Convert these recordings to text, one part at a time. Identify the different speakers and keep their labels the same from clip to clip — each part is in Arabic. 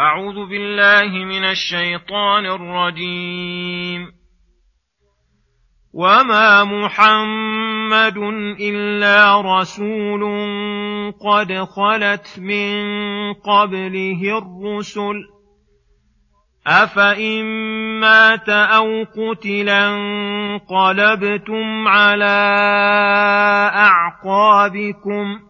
Speaker 1: أعوذ بالله من الشيطان الرجيم. وما محمد إلا رسول قد خلت من قبله الرسل. أفإن مات أو قتلا انقلبتم على أعقابكم ۖ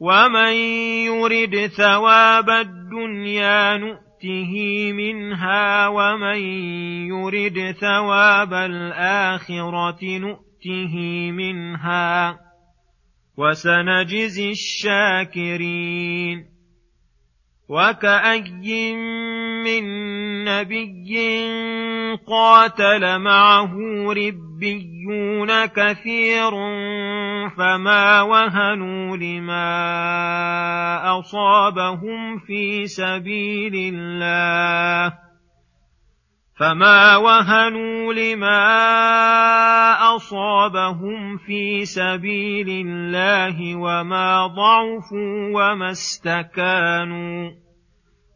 Speaker 1: ومن يرد ثواب الدنيا نؤته منها ومن يرد ثواب الاخره نؤته منها وسنجزي الشاكرين وكأي من نبي قاتل معه ربيون كثير فما وهنوا لما أصابهم في سبيل الله فما وهنوا لما أصابهم في سبيل الله وما ضعفوا وما استكانوا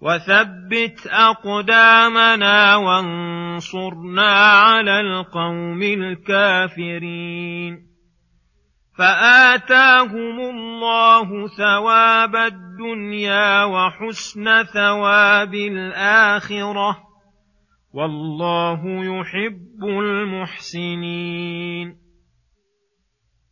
Speaker 1: وثبت أقدامنا وانصرنا على القوم الكافرين. فآتاهم الله ثواب الدنيا وحسن ثواب الآخرة. والله يحب المحسنين.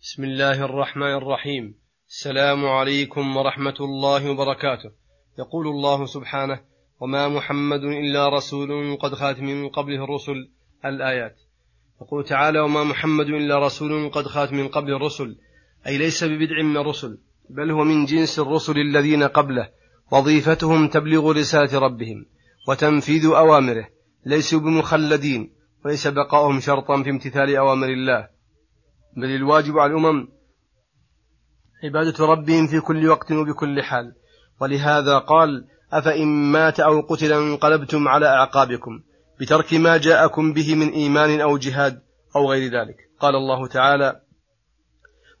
Speaker 2: بسم الله الرحمن الرحيم. السلام عليكم ورحمة الله وبركاته. يقول الله سبحانه وما محمد إلا رسول قد خات من قبله الرسل. الآيات. يقول تعالى وما محمد إلا رسول قد خات من قبل الرسل. أي ليس ببدع من الرسل بل هو من جنس الرسل الذين قبله وظيفتهم تبليغ رسالة ربهم وتنفيذ أوامره ليسوا بمخلدين وليس بقاؤهم شرطا في امتثال أوامر الله. بل الواجب على الأمم عبادة ربهم في كل وقت وبكل حال. ولهذا قال أفإن مات أو قتل انقلبتم على أعقابكم بترك ما جاءكم به من إيمان أو جهاد أو غير ذلك. قال الله تعالى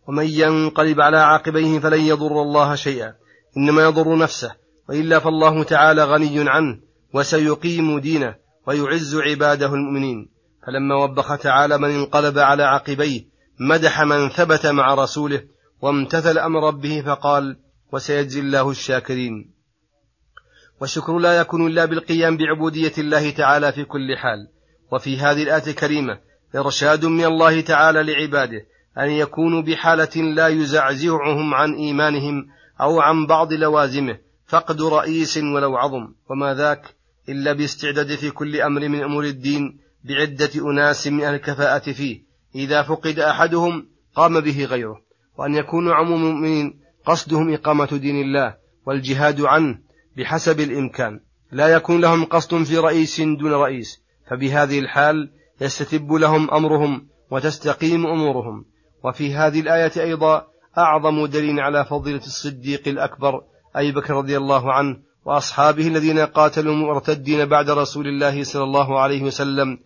Speaker 2: ومن ينقلب على عاقبيه فلن يضر الله شيئا إنما يضر نفسه وإلا فالله تعالى غني عنه وسيقيم دينه ويعز عباده المؤمنين. فلما وبخ تعالى من انقلب على عقبيه مدح من ثبت مع رسوله وامتثل أمر ربه فقال وسيجزي الله الشاكرين. والشكر لا يكون إلا بالقيام بعبودية الله تعالى في كل حال. وفي هذه الآية الكريمة إرشاد من الله تعالى لعباده أن يكونوا بحالة لا يزعزعهم عن إيمانهم أو عن بعض لوازمه. فقد رئيس ولو عظم. وما ذاك إلا باستعداد في كل أمر من أمور الدين بعدة أناس من الكفاءة فيه. إذا فقد أحدهم قام به غيره. وأن يكون عموم المؤمنين قصدهم إقامة دين الله والجهاد عنه بحسب الإمكان. لا يكون لهم قصد في رئيس دون رئيس فبهذه الحال يستتب لهم أمرهم وتستقيم أمورهم. وفي هذه الآية أيضا أعظم دليل على فضيلة الصديق الأكبر أي بكر رضي الله عنه وأصحابه الذين قاتلوا مرتدين بعد رسول الله صلى الله عليه وسلم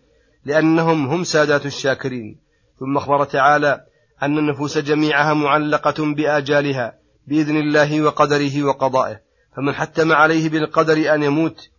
Speaker 2: لأنهم هم سادات الشاكرين. ثم أخبر تعالى أن النفوس جميعها معلقة بآجالها بإذن الله وقدره وقضائه. فمن حتم عليه بالقدر أن يموت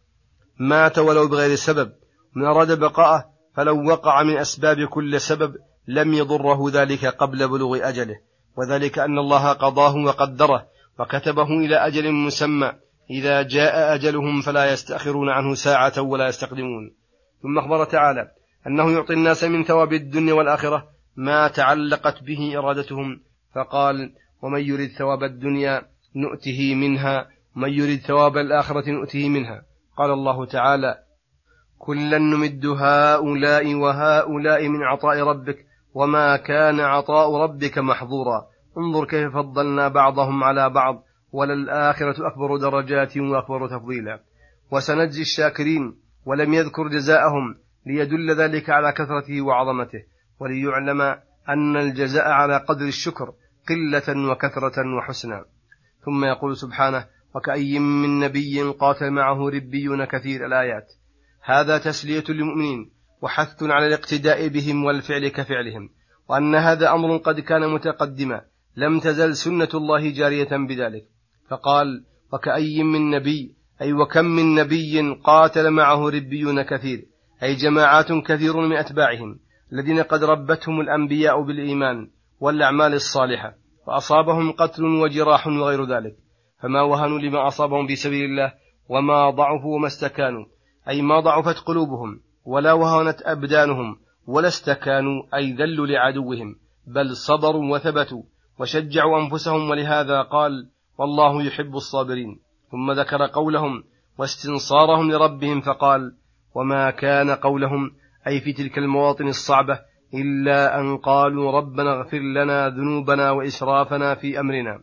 Speaker 2: مات ولو بغير سبب من أراد بقاءه فلو وقع من أسباب كل سبب لم يضره ذلك قبل بلوغ أجله. وذلك أن الله قضاه وقدره وكتبه إلى أجل مسمى. إذا جاء أجلهم فلا يستأخرون عنه ساعة ولا يستقدمون. ثم أخبر تعالى أنه يعطي الناس من ثواب الدنيا والآخرة ما تعلقت به إرادتهم. فقال ومن يرد ثواب الدنيا نؤته منها ومن يرد ثواب الآخرة نؤته منها. قال الله تعالى كلا نمد هؤلاء وهؤلاء من عطاء ربك وما كان عطاء ربك محظورا. انظر كيف فضلنا بعضهم على بعض وللآخرة أكبر درجات وأكبر تفضيلا. وسنجزي الشاكرين ولم يذكر جزاءهم ليدل ذلك على كثرته وعظمته. وليعلم أن الجزاء على قدر الشكر قلة وكثرة وحسنا. ثم يقول سبحانه وكأي من نبي قاتل معه ربيون كثير الآيات. هذا تسلية للمؤمنين وحث على الاقتداء بهم والفعل كفعلهم. وأن هذا أمر قد كان متقدما لم تزل سنة الله جارية بذلك. فقال وكأي من نبي أي وكم من نبي قاتل معه ربيون كثير أي جماعات كثير من أتباعهم الذين قد ربتهم الأنبياء بالإيمان. والأعمال الصالحة فأصابهم قتل وجراح وغير ذلك. فما وهنوا لما أصابهم في سبيل الله وما ضعفوا وما استكانوا. أي ما ضعفت قلوبهم ولا وهنت أبدانهم ولا استكانوا أي ذلوا لعدوهم. بل صبروا وثبتوا وشجعوا أنفسهم ولهذا قال والله يحب الصابرين. ثم ذكر قولهم واستنصارهم لربهم فقال وما كان قولهم أي في تلك المواطن الصعبة إلا أن قالوا ربنا اغفر لنا ذنوبنا وإسرافنا في أمرنا.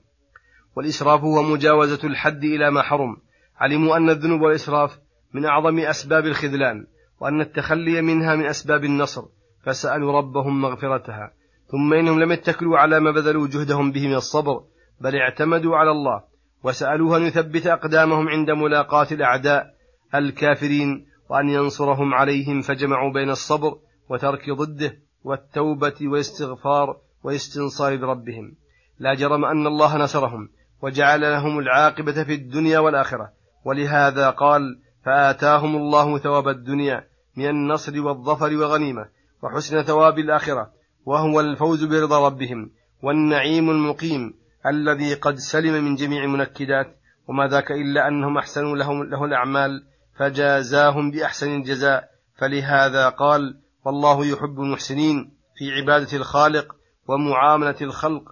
Speaker 2: والإسراف هو مجاوزة الحد إلى ما حرم. علموا أن الذنوب والإسراف من أعظم أسباب الخذلان وأن التخلي منها من أسباب النصر. فسألوا ربهم مغفرتها. ثم إنهم لم يتكلوا على ما بذلوا جهدهم به من الصبر بل اعتمدوا على الله. وسألوه أن يثبت أقدامهم عند ملاقاة الأعداء الكافرين وأن ينصرهم عليهم فجمعوا بين الصبر وترك ضده. والتوبة والاستغفار والاستنصار بربهم. لا جرم أن الله نصرهم وجعل لهم العاقبة في الدنيا والآخرة. ولهذا قال فآتاهم الله ثواب الدنيا من النصر والظفر وغنيمة وحسن ثواب الآخرة وهو الفوز برضا ربهم والنعيم المقيم الذي قد سلم من جميع المنكدات. وما ذاك إلا أنهم أحسنوا لهم له الأعمال فجازاهم بأحسن الجزاء. فلهذا قال والله يحب المحسنين في عبادة الخالق ومعاملة الخلق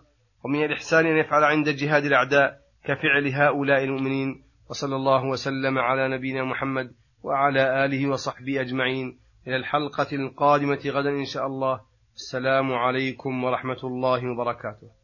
Speaker 2: ومن الإحسان أن يفعل عند جهاد الأعداء كفعل هؤلاء المؤمنين. وصلى الله وسلم على نبينا محمد وعلى آله وصحبه أجمعين. إلى الحلقة القادمة غدا إن شاء الله. السلام عليكم ورحمة الله وبركاته.